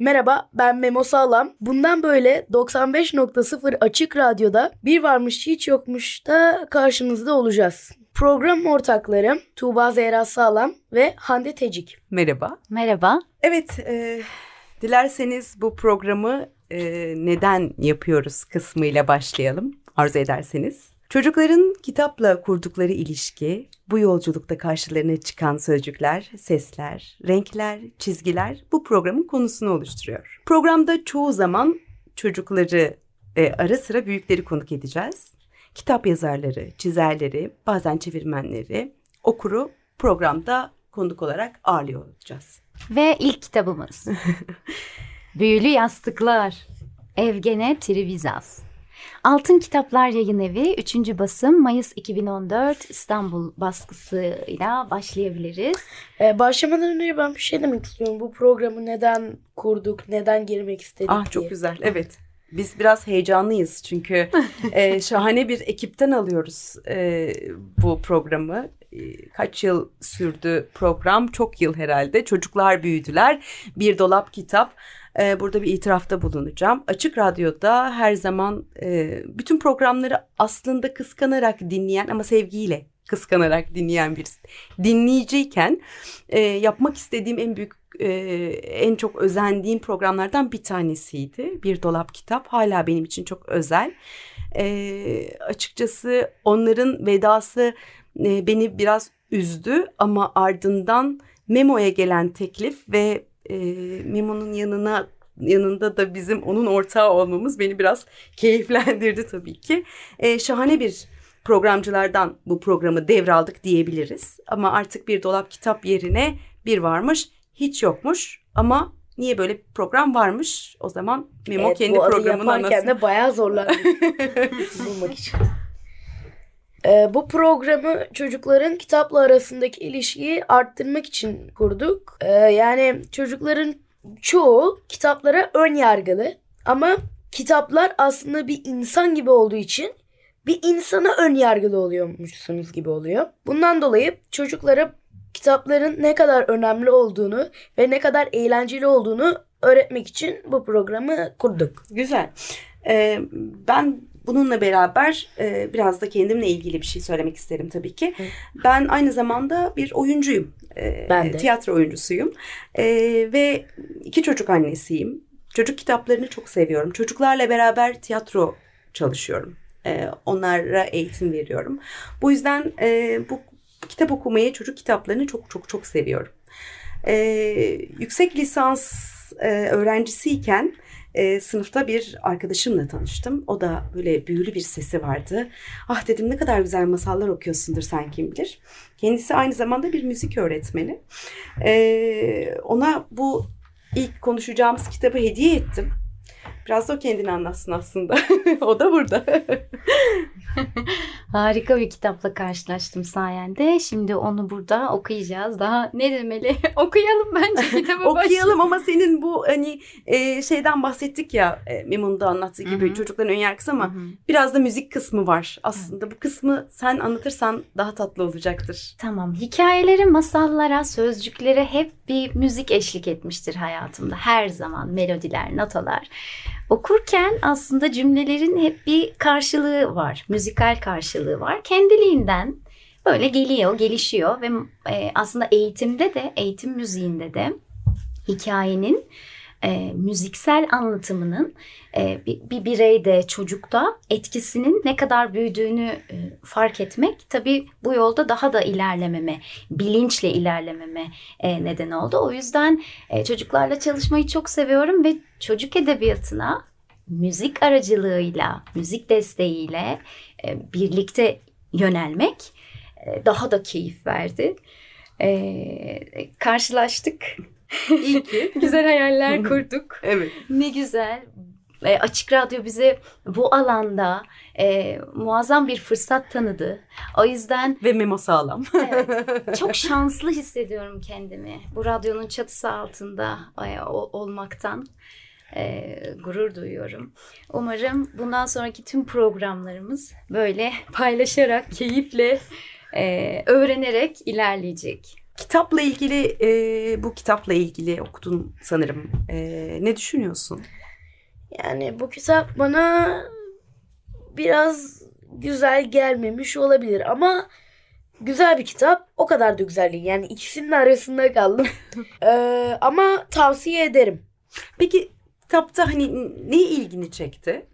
Merhaba ben Memo Sağlam. Bundan böyle 95.0 Açık Radyo'da bir varmış hiç yokmuş da karşınızda olacağız. Program ortaklarım Tuğba Zehra Sağlam ve Hande Tecik. Merhaba. Merhaba. Evet, e, dilerseniz bu programı e, neden yapıyoruz kısmıyla başlayalım arzu ederseniz. Çocukların kitapla kurdukları ilişki, bu yolculukta karşılarına çıkan sözcükler, sesler, renkler, çizgiler bu programın konusunu oluşturuyor. Programda çoğu zaman çocukları e, ara sıra büyükleri konuk edeceğiz. Kitap yazarları, çizerleri, bazen çevirmenleri, okuru programda konuk olarak ağırlıyor olacağız. Ve ilk kitabımız. Büyülü Yastıklar. Evgene Trivizas. Altın Kitaplar Yayın Evi 3. basım Mayıs 2014 İstanbul baskısıyla başlayabiliriz. Ee, başlamadan önce ben bir şey demek istiyorum. Bu programı neden kurduk, neden girmek istedik Ah diye. çok güzel. Evet. Biz biraz heyecanlıyız çünkü e, şahane bir ekipten alıyoruz e, bu programı. E, kaç yıl sürdü program? Çok yıl herhalde. Çocuklar büyüdüler. Bir dolap kitap. E, burada bir itirafta bulunacağım. Açık Radyo'da her zaman e, bütün programları aslında kıskanarak dinleyen ama sevgiyle kıskanarak dinleyen bir dinleyiciyken e, yapmak istediğim en büyük e, en çok özendiğim programlardan bir tanesiydi. Bir dolap kitap hala benim için çok özel. E, açıkçası onların vedası e, beni biraz üzdü ama ardından Memo'ya gelen teklif ve e, Memo'nun yanına yanında da bizim onun ortağı olmamız beni biraz keyiflendirdi tabii ki. E, şahane bir programcılardan bu programı devraldık diyebiliriz. Ama artık bir dolap kitap yerine bir varmış hiç yokmuş ama niye böyle bir program varmış? O zaman Memo Evet, kendi programını yaparken anlatsın. de bayağı zorlandık bulmak için. Ee, bu programı çocukların kitapla arasındaki ilişkiyi arttırmak için kurduk. Ee, yani çocukların çoğu kitaplara ön yargılı ama kitaplar aslında bir insan gibi olduğu için bir insana ön yargılı oluyormuşsunuz gibi oluyor. Bundan dolayı çocuklara kitapların ne kadar önemli olduğunu ve ne kadar eğlenceli olduğunu öğretmek için bu programı kurduk. Güzel. Ee, ben bununla beraber e, biraz da kendimle ilgili bir şey söylemek isterim tabii ki. Ben aynı zamanda bir oyuncuyum. Ee, Ben de. Tiyatro oyuncusuyum. Ee, ve iki çocuk annesiyim. Çocuk kitaplarını çok seviyorum. Çocuklarla beraber tiyatro çalışıyorum. Ee, onlara eğitim veriyorum. Bu yüzden e, bu kitap okumayı, çocuk kitaplarını çok çok çok seviyorum. Ee, yüksek lisans e, öğrencisiyken e, sınıfta bir arkadaşımla tanıştım. O da böyle büyülü bir sesi vardı. Ah dedim ne kadar güzel masallar okuyorsundur sen kim bilir. Kendisi aynı zamanda bir müzik öğretmeni. Ee, ona bu ilk konuşacağımız kitabı hediye ettim. Biraz da o kendini anlatsın aslında. o da burada. Harika bir kitapla karşılaştım sayende. Şimdi onu burada okuyacağız. Daha ne demeli? Okuyalım bence kitabı. Okuyalım ama senin bu hani e, şeyden bahsettik ya e, Memo'nun da anlattığı gibi Hı hı. çocukların ön yargısı ama Hı hı. biraz da müzik kısmı var. Aslında bu kısmı sen anlatırsan daha tatlı olacaktır. Tamam. Hikayelere, masallara, sözcüklere hep bir müzik eşlik etmiştir hayatımda. Her zaman melodiler, notalar. Okurken aslında cümlelerin hep bir karşılığı var. Müzikal karşılığı var. Kendiliğinden böyle geliyor, gelişiyor ve e, aslında eğitimde de, eğitim müziğinde de hikayenin e, müziksel anlatımının e, bir, bir bireyde, çocukta etkisinin ne kadar büyüdüğünü e, fark etmek tabii bu yolda daha da ilerlememe, bilinçle ilerlememe e, neden oldu. O yüzden e, çocuklarla çalışmayı çok seviyorum ve çocuk edebiyatına müzik aracılığıyla, müzik desteğiyle e, birlikte yönelmek e, daha da keyif verdi. E, karşılaştık. İyi ki. Güzel hayaller kurduk. Evet. Ne güzel. E, Açık Radyo bize bu alanda e, muazzam bir fırsat tanıdı. O yüzden Ve memo sağlam. evet, çok şanslı hissediyorum kendimi. Bu radyonun çatısı altında e, o- olmaktan e, gurur duyuyorum. Umarım bundan sonraki tüm programlarımız böyle paylaşarak, keyifle, e, öğrenerek ilerleyecek. Kitapla ilgili, e, bu kitapla ilgili okudun sanırım. E, ne düşünüyorsun? Yani bu kitap bana biraz güzel gelmemiş olabilir ama güzel bir kitap. O kadar da güzel değil. Yani ikisinin arasında kaldım. Ee, ama tavsiye ederim. Peki kitapta hani ne ilgini çekti?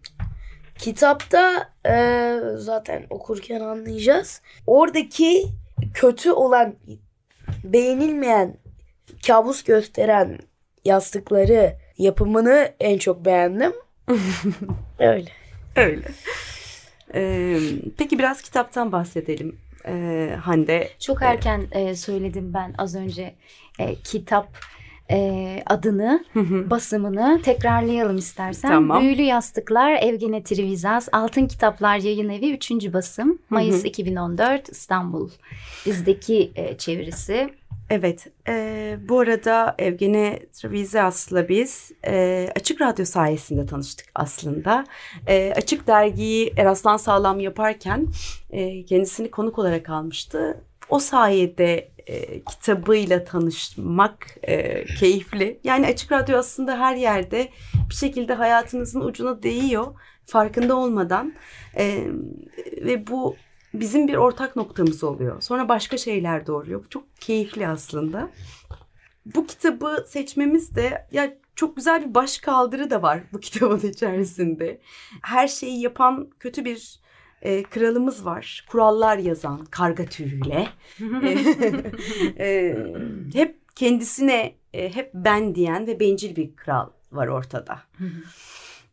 Kitapta e, zaten okurken anlayacağız. Oradaki kötü olan, beğenilmeyen, kabus gösteren yastıkları yapımını en çok beğendim. Öyle. Öyle. E, peki biraz kitaptan bahsedelim. E, Hande. Çok erken e, söyledim ben az önce e, kitap e, adını, basımını tekrarlayalım istersen. Tamam. Büyülü Yastıklar, Evgene Trivizas, Altın Kitaplar Yayın Evi 3. basım. Mayıs hı. 2014 İstanbul. Bizdeki e, çevirisi. Evet, e, bu arada Evgene Trevizyas'la biz e, Açık Radyo sayesinde tanıştık aslında. E, Açık Dergi'yi Eraslan Sağlam yaparken e, kendisini konuk olarak almıştı. O sayede e, kitabıyla tanışmak e, keyifli. Yani Açık Radyo aslında her yerde bir şekilde hayatınızın ucuna değiyor farkında olmadan. E, ve bu bizim bir ortak noktamız oluyor. Sonra başka şeyler doğuruyor. Bu çok keyifli aslında. Bu kitabı seçmemiz de ya çok güzel bir baş kaldırı da var bu kitabın içerisinde. Her şeyi yapan kötü bir e, kralımız var. Kurallar yazan karga tüyüyle. E, e, hep kendisine e, hep ben diyen ve bencil bir kral var ortada.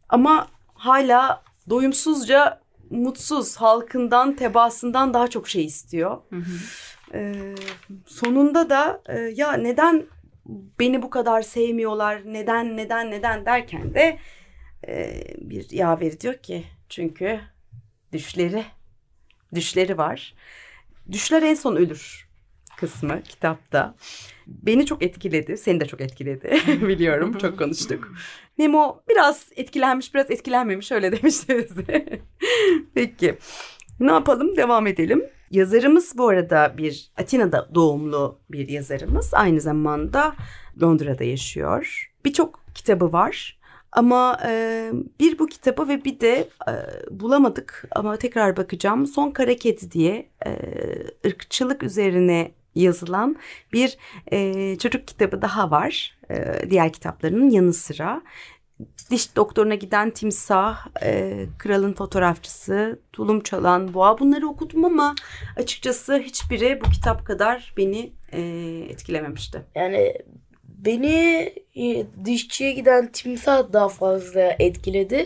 Ama hala doyumsuzca mutsuz halkından tebaasından daha çok şey istiyor. Ee, sonunda da e, ya neden beni bu kadar sevmiyorlar neden neden neden derken de e, bir yaveri diyor ki çünkü düşleri düşleri var. Düşler en son ölür kısmı kitapta. Beni çok etkiledi. Seni de çok etkiledi. Biliyorum. Çok konuştuk. Nemo biraz etkilenmiş, biraz etkilenmemiş. Öyle demiştiniz. Peki. Ne yapalım? Devam edelim. Yazarımız bu arada bir Atina'da doğumlu bir yazarımız. Aynı zamanda Londra'da yaşıyor. Birçok kitabı var. Ama e, bir bu kitabı ve bir de e, bulamadık ama tekrar bakacağım. Son Kara diye e, ırkçılık üzerine yazılan bir e, çocuk kitabı daha var. E, diğer kitaplarının yanı sıra. Diş doktoruna giden timsah, e, kralın fotoğrafçısı, tulum çalan boğa bunları okudum ama açıkçası hiçbiri bu kitap kadar beni e, etkilememişti. Yani beni e, dişçiye giden timsah daha fazla etkiledi.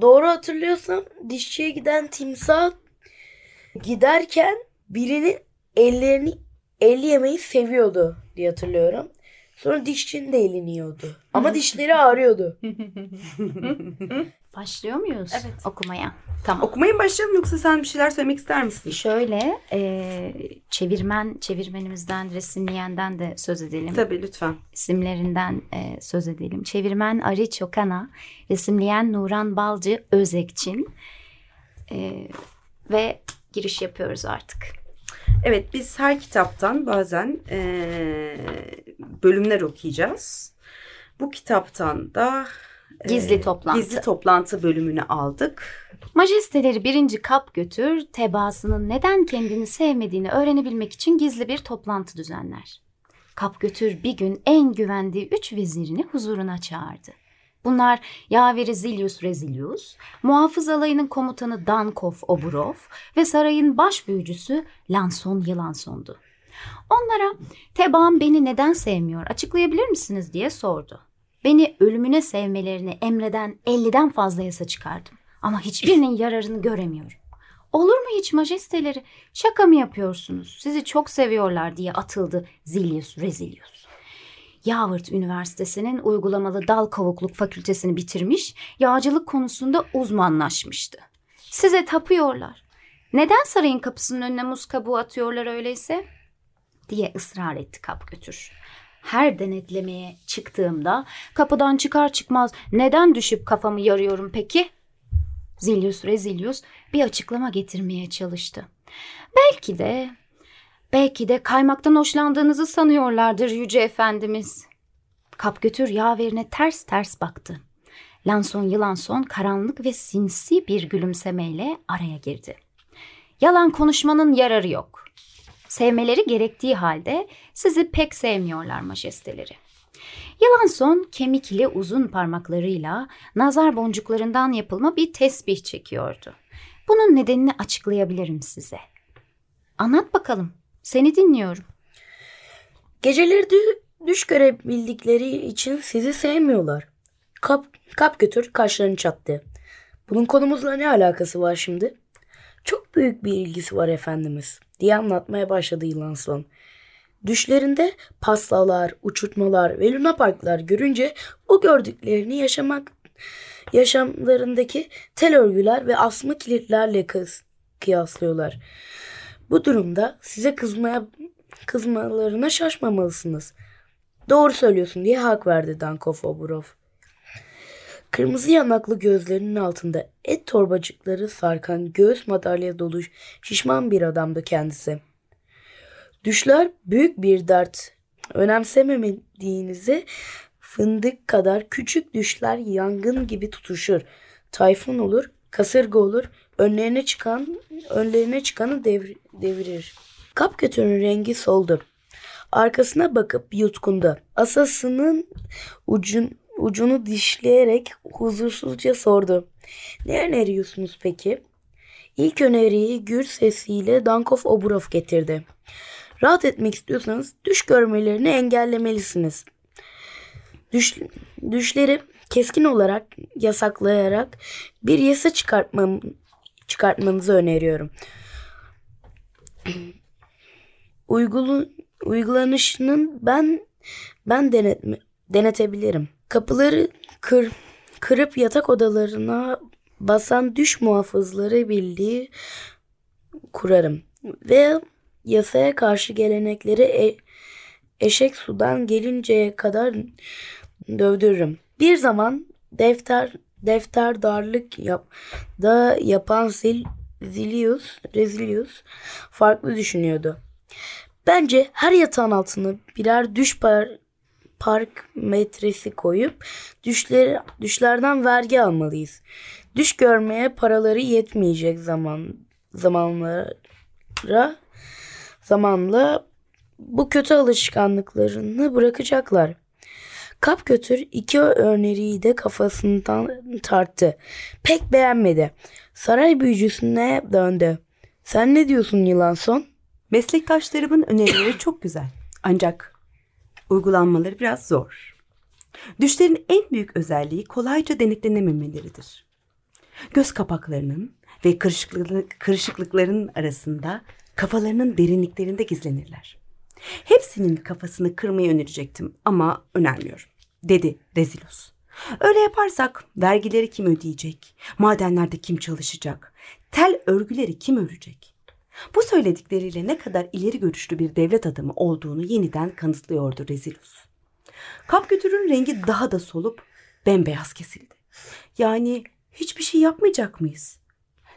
Doğru hatırlıyorsam dişçiye giden timsah giderken birinin ellerini eli yemeyi seviyordu diye hatırlıyorum. Sonra dişçinin de elini yiyordu. Ama dişleri ağrıyordu. Başlıyor muyuz Evet. okumaya? Tamam. Okumaya mı başlayalım yoksa sen bir şeyler söylemek ister misin? Şöyle e, çevirmen, çevirmenimizden, resimleyenden de söz edelim. Tabii lütfen. isimlerinden e, söz edelim. Çevirmen Ari Çokana, resimleyen Nuran Balcı Özekçin E, ve giriş yapıyoruz artık. Evet biz her kitaptan bazen eee, bölümler okuyacağız. Bu kitaptan da Gizli toplantı. Gizli toplantı bölümünü aldık. Majesteleri birinci kap götür, tebaasının neden kendini sevmediğini öğrenebilmek için gizli bir toplantı düzenler. Kap götür bir gün en güvendiği üç vezirini huzuruna çağırdı. Bunlar yaveri Zilius Rezilius, muhafız alayının komutanı Dankov Oburov ve sarayın baş büyücüsü Lanson Yılanson'du. Onlara tebaam beni neden sevmiyor açıklayabilir misiniz diye sordu. Beni ölümüne sevmelerini emreden 50'den fazla yasa çıkardım. Ama hiçbirinin yararını göremiyorum. Olur mu hiç majesteleri? Şaka mı yapıyorsunuz? Sizi çok seviyorlar diye atıldı Zilius Rezilius. Harvard Üniversitesi'nin uygulamalı dal kavukluk fakültesini bitirmiş, yağcılık konusunda uzmanlaşmıştı. Size tapıyorlar. Neden sarayın kapısının önüne muz kabuğu atıyorlar öyleyse? diye ısrar etti kap götür. Her denetlemeye çıktığımda kapıdan çıkar çıkmaz neden düşüp kafamı yarıyorum peki? Zilius Rezilius bir açıklama getirmeye çalıştı. Belki de, belki de kaymaktan hoşlandığınızı sanıyorlardır yüce efendimiz. Kap götür yaverine ters ters baktı. Lanson Yılanson karanlık ve sinsi bir gülümsemeyle araya girdi. Yalan konuşmanın yararı yok. Sevmeleri gerektiği halde sizi pek sevmiyorlar majesteleri. Yılanson kemikli uzun parmaklarıyla nazar boncuklarından yapılma bir tesbih çekiyordu. Bunun nedenini açıklayabilirim size. Anlat bakalım. Seni dinliyorum. Geceleri dü- düş görebildikleri için sizi sevmiyorlar. Kap, kap götür kaşlarını çattı. Bunun konumuzla ne alakası var şimdi? Çok büyük bir ilgisi var efendimiz diye anlatmaya başladı yılan son. Düşlerinde pastalar, uçurtmalar ve lunaparklar görünce o gördüklerini yaşamak yaşamlarındaki tel örgüler ve asma kilitlerle kız, kıyaslıyorlar. Bu durumda size kızmaya kızmalarına şaşmamalısınız. Doğru söylüyorsun diye hak verdi Dankov Oburov. Kırmızı yanaklı gözlerinin altında et torbacıkları sarkan göğüs madalya dolu şişman bir adamdı kendisi. Düşler büyük bir dert. Önemsememediğinizi fındık kadar küçük düşler yangın gibi tutuşur. Tayfun olur, kasırga olur, önlerine çıkan önlerine çıkanı devir, devirir. Kap götünün rengi soldu. Arkasına bakıp yutkundu. Asasının ucun, ucunu dişleyerek huzursuzca sordu. Ne öneriyorsunuz peki? İlk öneriyi gür sesiyle Dankov Oburov getirdi. Rahat etmek istiyorsanız düş görmelerini engellemelisiniz. Düş, düşleri keskin olarak yasaklayarak bir yasa çıkartmam, çıkartmanızı öneriyorum. Uygulu, uygulanışının ben ben denetme, denetebilirim. Kapıları kır, kırıp yatak odalarına basan düş muhafızları birliği kurarım. Ve yasaya karşı gelenekleri e, eşek sudan gelinceye kadar dövdürürüm. Bir zaman defter defter darlık yap, da yapan Zil, Zilius, Rezilius farklı düşünüyordu. Bence her yatağın altına birer düş par, park metresi koyup düşleri, düşlerden vergi almalıyız. Düş görmeye paraları yetmeyecek zaman zamanlara zamanla bu kötü alışkanlıklarını bırakacaklar. Kap götür iki öneriyi de kafasından tarttı. Pek beğenmedi. Saray büyücüsüne döndü. Sen ne diyorsun yılan son? Meslektaşlarımın önerileri çok güzel. Ancak uygulanmaları biraz zor. Düşlerin en büyük özelliği kolayca denetlenememeleridir. Göz kapaklarının ve kırışıklık, kırışıklıkların arasında kafalarının derinliklerinde gizlenirler. Hepsinin kafasını kırmayı önerecektim ama önermiyorum, dedi Rezilus. Öyle yaparsak vergileri kim ödeyecek, madenlerde kim çalışacak, tel örgüleri kim örecek? Bu söyledikleriyle ne kadar ileri görüşlü bir devlet adamı olduğunu yeniden kanıtlıyordu Rezilus. Kapgötür'ün rengi daha da solup bembeyaz kesildi. Yani hiçbir şey yapmayacak mıyız?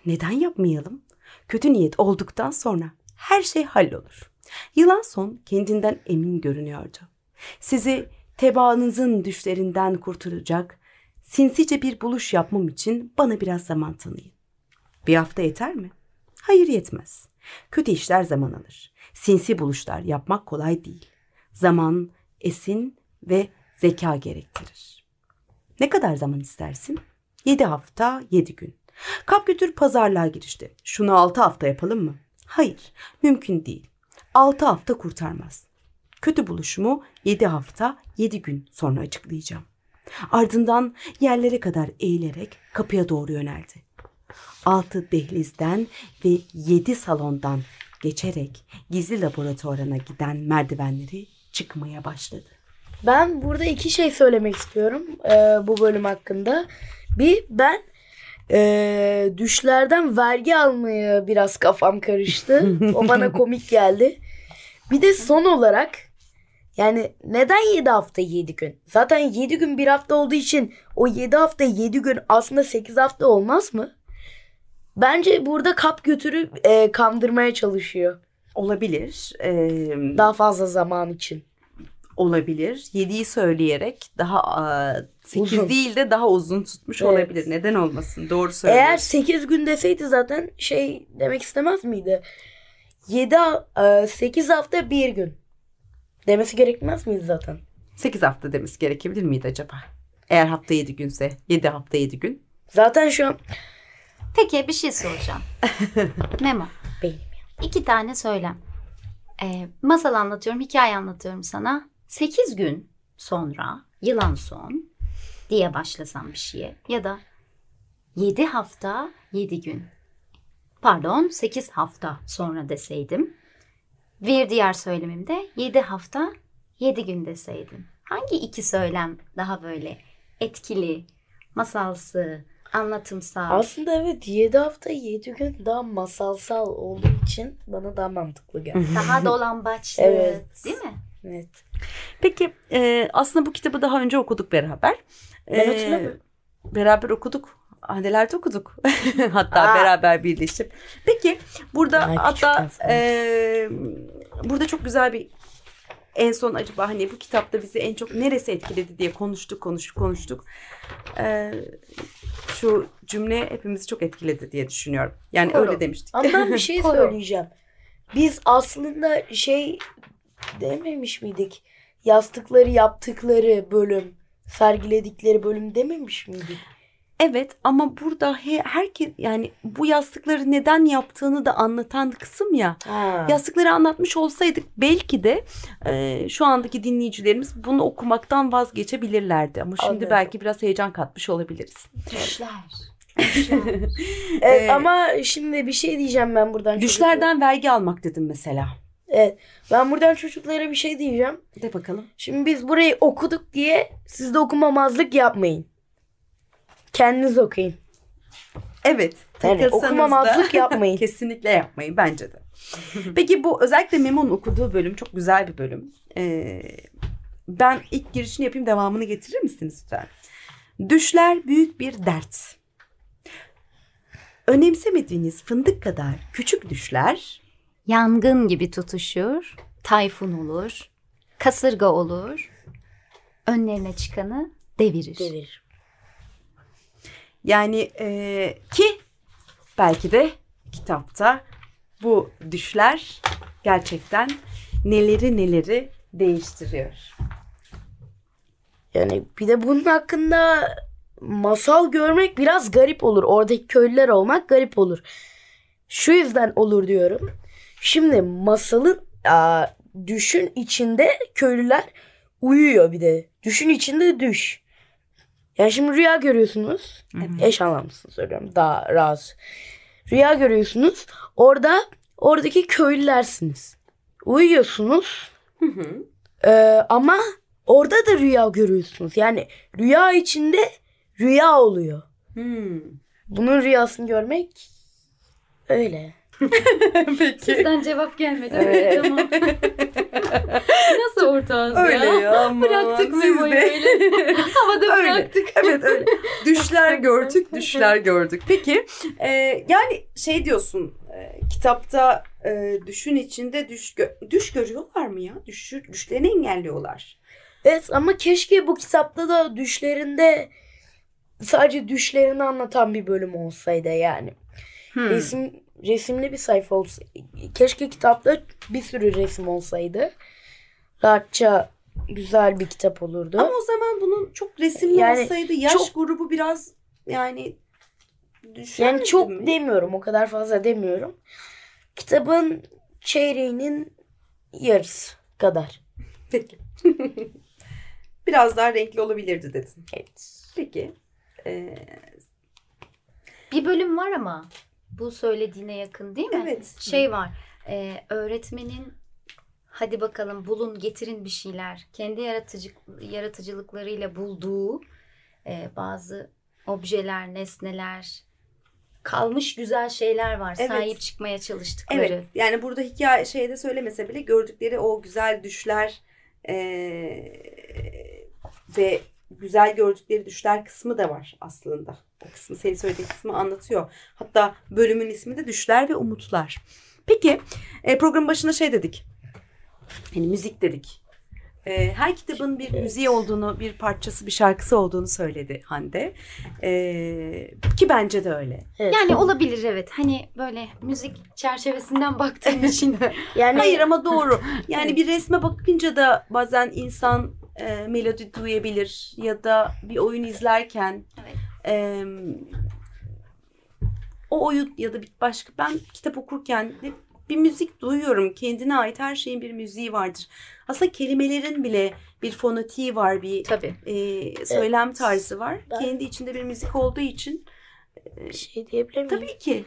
Neden yapmayalım? Kötü niyet olduktan sonra her şey hallolur. Yılan son kendinden emin görünüyordu. Sizi tebaanızın düşlerinden kurtaracak sinsice bir buluş yapmam için bana biraz zaman tanıyın. Bir hafta yeter mi? Hayır yetmez. Kötü işler zaman alır. Sinsi buluşlar yapmak kolay değil. Zaman, esin ve zeka gerektirir. Ne kadar zaman istersin? Yedi hafta, yedi gün. Kap götür pazarlığa girişti. Şunu altı hafta yapalım mı? Hayır, mümkün değil. Altı hafta kurtarmaz. Kötü buluşumu yedi hafta, yedi gün sonra açıklayacağım. Ardından yerlere kadar eğilerek kapıya doğru yöneldi. Altı dehlizden ve yedi salondan geçerek gizli laboratuvarına giden merdivenleri çıkmaya başladı. Ben burada iki şey söylemek istiyorum e, bu bölüm hakkında. Bir ben e, düşlerden vergi almaya biraz kafam karıştı. O bana komik geldi. Bir de son olarak yani neden 7 hafta 7 gün? Zaten 7 gün bir hafta olduğu için o 7 hafta 7 gün aslında 8 hafta olmaz mı? Bence burada kap götürüp e, kandırmaya çalışıyor. Olabilir. Ee, Daha fazla zaman için. olabilir. 7'yi söyleyerek daha 8 Uzun. değil de daha uzun tutmuş Evet. olabilir. Neden olmasın? Doğru Eğer söylüyorsun. 8 gün deseydi zaten şey demek istemez miydi? 7 8 hafta bir gün. Demesi gerekmez miydi zaten? 8 hafta demesi gerekebilir miydi acaba? Eğer hafta 7 günse 7 hafta 7 gün. Zaten şu an Peki bir şey soracağım. Memo. Benim İki tane söylem. Ee, masal anlatıyorum, hikaye anlatıyorum sana. 8 gün sonra yılan son diye başlasam bir şeye ya da 7 hafta 7 gün pardon 8 hafta sonra deseydim. Bir diğer söylemimde 7 hafta 7 gün deseydim. Hangi iki söylem daha böyle etkili, masalsı, anlatımsal? aslında evet 7 hafta 7 gün daha masalsal olduğu için bana daha mantıklı geldi. Daha dolambaçlı Evet. değil mi? evet. Peki e, aslında bu kitabı daha önce okuduk beraber. Ben E, hatırlamıyorum. Beraber okuduk. Hanelerde okuduk. hatta Aa. beraber birleşip. Peki burada Ay, hatta e, burada çok güzel bir en son acaba hani bu kitapta bizi en çok neresi etkiledi diye konuştuk konuştuk konuştuk. E, şu cümle hepimizi çok etkiledi diye düşünüyorum. Yani Koru. öyle demiştik. Ama ben bir şey söyleyeceğim. Biz aslında şey dememiş miydik? Yastıkları yaptıkları bölüm, sergiledikleri bölüm dememiş miydik? Evet ama burada he, herkes yani bu yastıkları neden yaptığını da anlatan kısım ya. Ha. Yastıkları anlatmış olsaydık belki de e, şu andaki dinleyicilerimiz bunu okumaktan vazgeçebilirlerdi. Ama şimdi Anladım. belki biraz heyecan katmış olabiliriz. Düşler. Evet, Ee, ama şimdi bir şey diyeceğim ben buradan. çocuklara. Düşlerden vergi almak dedim mesela. Evet. Ben buradan çocuklara bir şey diyeceğim. De bakalım. Şimdi biz burayı okuduk diye siz de okumamazlık yapmayın. Kendiniz okuyun. Evet. Yani okumamazlık yapmayın. Kesinlikle yapmayın bence de. Peki bu özellikle Memo'nun okuduğu bölüm çok güzel bir bölüm. Ee, ben ilk girişini yapayım devamını getirir misiniz lütfen? Düşler büyük bir dert. Önemsemediğiniz fındık kadar küçük düşler Yangın gibi tutuşur, tayfun olur, kasırga olur, önlerine çıkanı devirir. Devirir. Yani e, ki belki de kitapta bu düşler gerçekten neleri neleri değiştiriyor. Yani bir de bunun hakkında masal görmek biraz garip olur. Oradaki köylüler olmak garip olur. Şu yüzden olur diyorum. Şimdi masalın aa, düşün içinde köylüler uyuyor bir de. Düşün içinde düş. Yani şimdi rüya görüyorsunuz. Eş anlamlısını söylüyorum. Daha rahat. Rüya görüyorsunuz. Orada oradaki köylülersiniz. Uyuyorsunuz. Ee, ama orada da rüya görüyorsunuz. Yani rüya içinde rüya oluyor. Hmm. Bunun rüyasını görmek öyle. Peki. Sizden cevap gelmedi. Evet. Tamam. Nasıl ortağız Öyle ya. Bıraktık Memo'yu de. öyle. Havada Öyle. bıraktık. Evet öyle. Düşler gördük, düşler gördük. Peki e, yani şey diyorsun e, kitapta e, düşün içinde düş gö- düş görüyorlar mı ya? Düş, düşlerini engelliyorlar. Evet ama keşke bu kitapta da düşlerinde sadece düşlerini anlatan bir bölüm olsaydı yani. Hmm. Resim resimli bir sayfa olsa keşke kitapta bir sürü resim olsaydı. Rahatça güzel bir kitap olurdu. Ama o zaman bunun çok resimli Yani olsaydı yaş çok- grubu biraz yani Yani çok mi? demiyorum, o kadar fazla demiyorum. Kitabın çeyreğinin yarısı kadar. Peki. biraz daha renkli olabilirdi dedin. Evet. Peki. E, Bir bölüm var ama bu söylediğine yakın değil mi? Evet. Şey var. e, öğretmenin hadi bakalım bulun getirin bir şeyler. Kendi yaratıcı, yaratıcılıklarıyla bulduğu e, bazı objeler, nesneler, kalmış güzel şeyler var. Evet. Sahip çıkmaya çalıştıkları. Evet yani burada hikaye şeyde söylemese bile gördükleri o güzel düşler eee, ve güzel gördükleri düşler kısmı da var aslında. O kısmı senin söylediğin kısmı anlatıyor. Hatta bölümün ismi de Düşler ve Umutlar. Peki e, programın başında şey dedik. Hani müzik dedik. E, her kitabın bir müziği olduğunu, bir parçası, bir şarkısı olduğunu söyledi Hande. E, ki bence de öyle. Evet. Yani olabilir evet. Hani böyle müzik çerçevesinden baktığım için. yani Hayır ama doğru. Yani bir resme bakınca da bazen insan e, melodi duyabilir ya da bir oyun izlerken Evet. e, o oyun ya da bir başka ben kitap okurken de bir müzik duyuyorum. Kendine ait her şeyin bir müziği vardır. Aslında kelimelerin bile bir fonetiği var, bir Tabii. e, söylem tarzı var. Ben- Kendi içinde bir müzik olduğu için bir şey diyebilir miyim? tabii ki.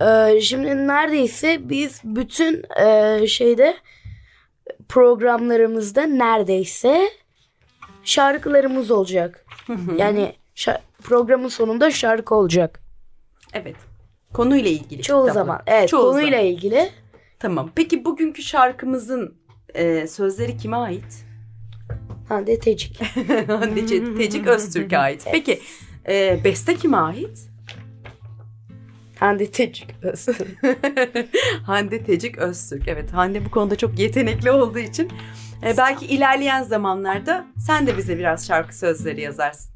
Ee, şimdi neredeyse biz bütün e, şeyde programlarımızda neredeyse şarkılarımız olacak. yani şa- programın sonunda şarkı olacak. Evet. Konuyla ilgili. Çoğu kitabı. zaman. Evet, Çoğu konuyla zaman. ilgili. Tamam. Peki bugünkü şarkımızın e, sözleri kime ait? Hande Tecik. Hande Ce- Tecik Öztürk'e ait. Peki e, beste kime ait? Hande Tecik. Hande Tecik Öztürk. Evet Hande bu konuda çok yetenekli olduğu için e, belki ilerleyen zamanlarda sen de bize biraz şarkı sözleri yazarsın.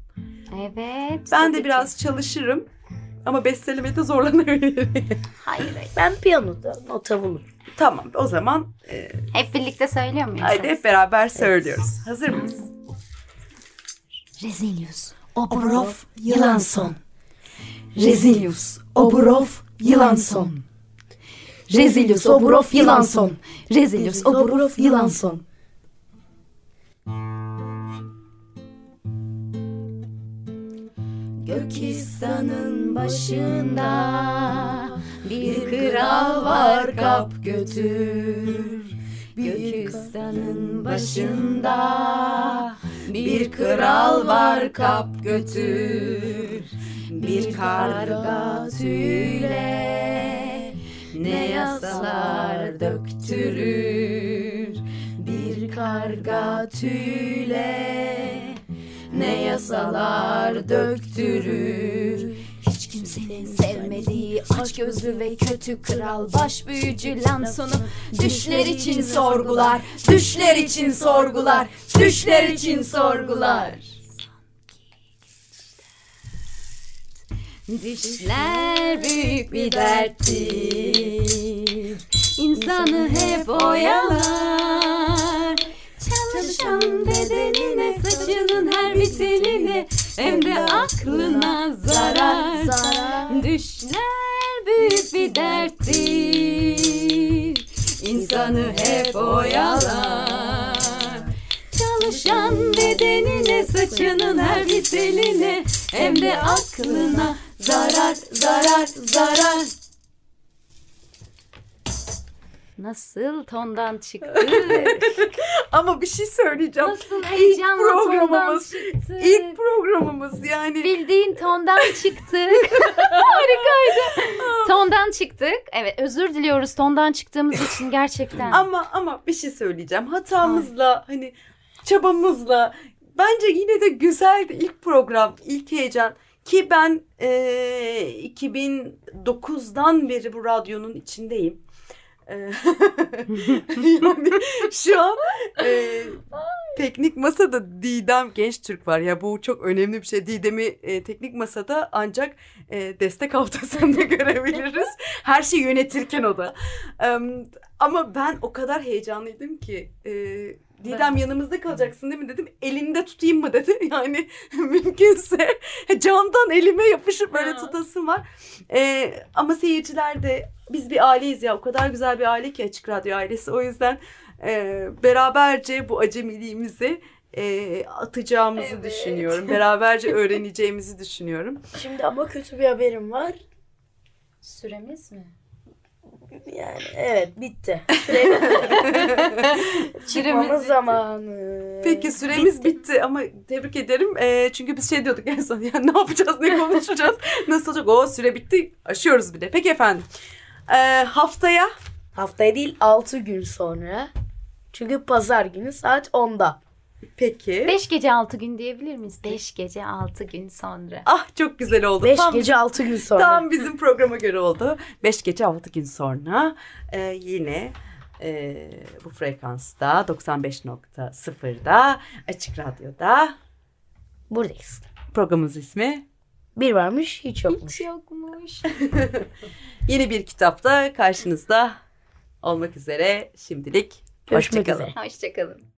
Evet. Ben de ki. biraz çalışırım ama bestelemede zorlanabilirim. Hayır hayır. ben piyanoda nota bulurum. tamam o zaman e, Hep birlikte söylüyor muyuz? haydi hep beraber söylüyoruz. Hazır mıyız? Rezilius, Oborov, Yılanson. Rezilius, Oborov, Yılanson. Rezilius, Oborov, Yılanson. Rezilius, Oborov, Yılanson. Gökistan'ın başında bir kral var kap götür. Gökistan'ın başında bir kral var kap götür. Bir karga tüyle ne yasalar döktürür. Bir karga tüyle ne yasalar döktürür. Hiç kimsenin sevmediği aç gözlü ve kötü kral baş büyücü Lanson'u düşler için sorgular, düşler için sorgular, düşler için sorgular. Düşler büyük bir derttir. İnsanı hep oyalar. Çalışan bedenine, saçının her bir teline, hem de aklına zarar. Düşler büyük bir derttir. İnsanı hep oyalar. Çalışan bedenine, saçının her bir teline, hem de aklına zarar, zarar, zarar. Nasıl tondan çıktı? Ama bir şey söyleyeceğim. Nasıl İlk heyecanla tondan programımız. çıktı? İlk programımız yani. Bildiğin tondan çıktık. Harikaydı. tondan çıktık. Evet özür diliyoruz tondan çıktığımız için gerçekten. Ama ama bir şey söyleyeceğim. Hatamızla hani çabamızla bence yine de güzeldi ilk program, ilk heyecan. Ki ben eee 2009'dan beri bu radyonun içindeyim. Eee, yani şu an eee, teknik masada Didem Genç Türk var. Ya bu çok önemli bir şey. Didem'i e, teknik masada ancak e, destek haftasında görebiliriz. Her şeyi yönetirken o da. Em, ama ben o kadar heyecanlıydım ki e, Didem yanımızda kalacaksın değil mi dedim. Elinde tutayım mı dedi. Yani mümkünse camdan elime yapışıp böyle tutasım var. E, ama seyirciler de biz bir aileyiz ya. O kadar güzel bir aile ki Açık Radyo ailesi. O yüzden e, beraberce bu acemiliğimizi e, atacağımızı Evet. düşünüyorum. Beraberce öğreneceğimizi düşünüyorum. Şimdi ama kötü bir haberim var. Süremiz mi? Yani evet bitti. Bitti. Çıkmamız bitti. zamanı. Peki süremiz bitti, ama tebrik ederim. Ee, çünkü biz şey diyorduk en son ya ne yapacağız, ne konuşacağız, nasıl olacak? O süre bitti, aşıyoruz bir de. Peki efendim. Ee, haftaya Haftaya değil 6 gün sonra. Çünkü pazar günü saat 10'da. peki. 5 gece 6 gün diyebilir miyiz? 5 gece 6 gün sonra. Ah çok güzel oldu. 5 Tam- gece 6 gün sonra. Tam bizim programa göre oldu. 5 gece 6 gün sonra e, yine e, bu frekansta 95.0'da Açık Radyo'da Buradayız. programımız ismi Bir varmış hiç yokmuş. Hiç yokmuş. yeni bir kitapta karşınızda olmak üzere şimdilik Görüşmek hoşçakalın. üzere. Hoşçakalın.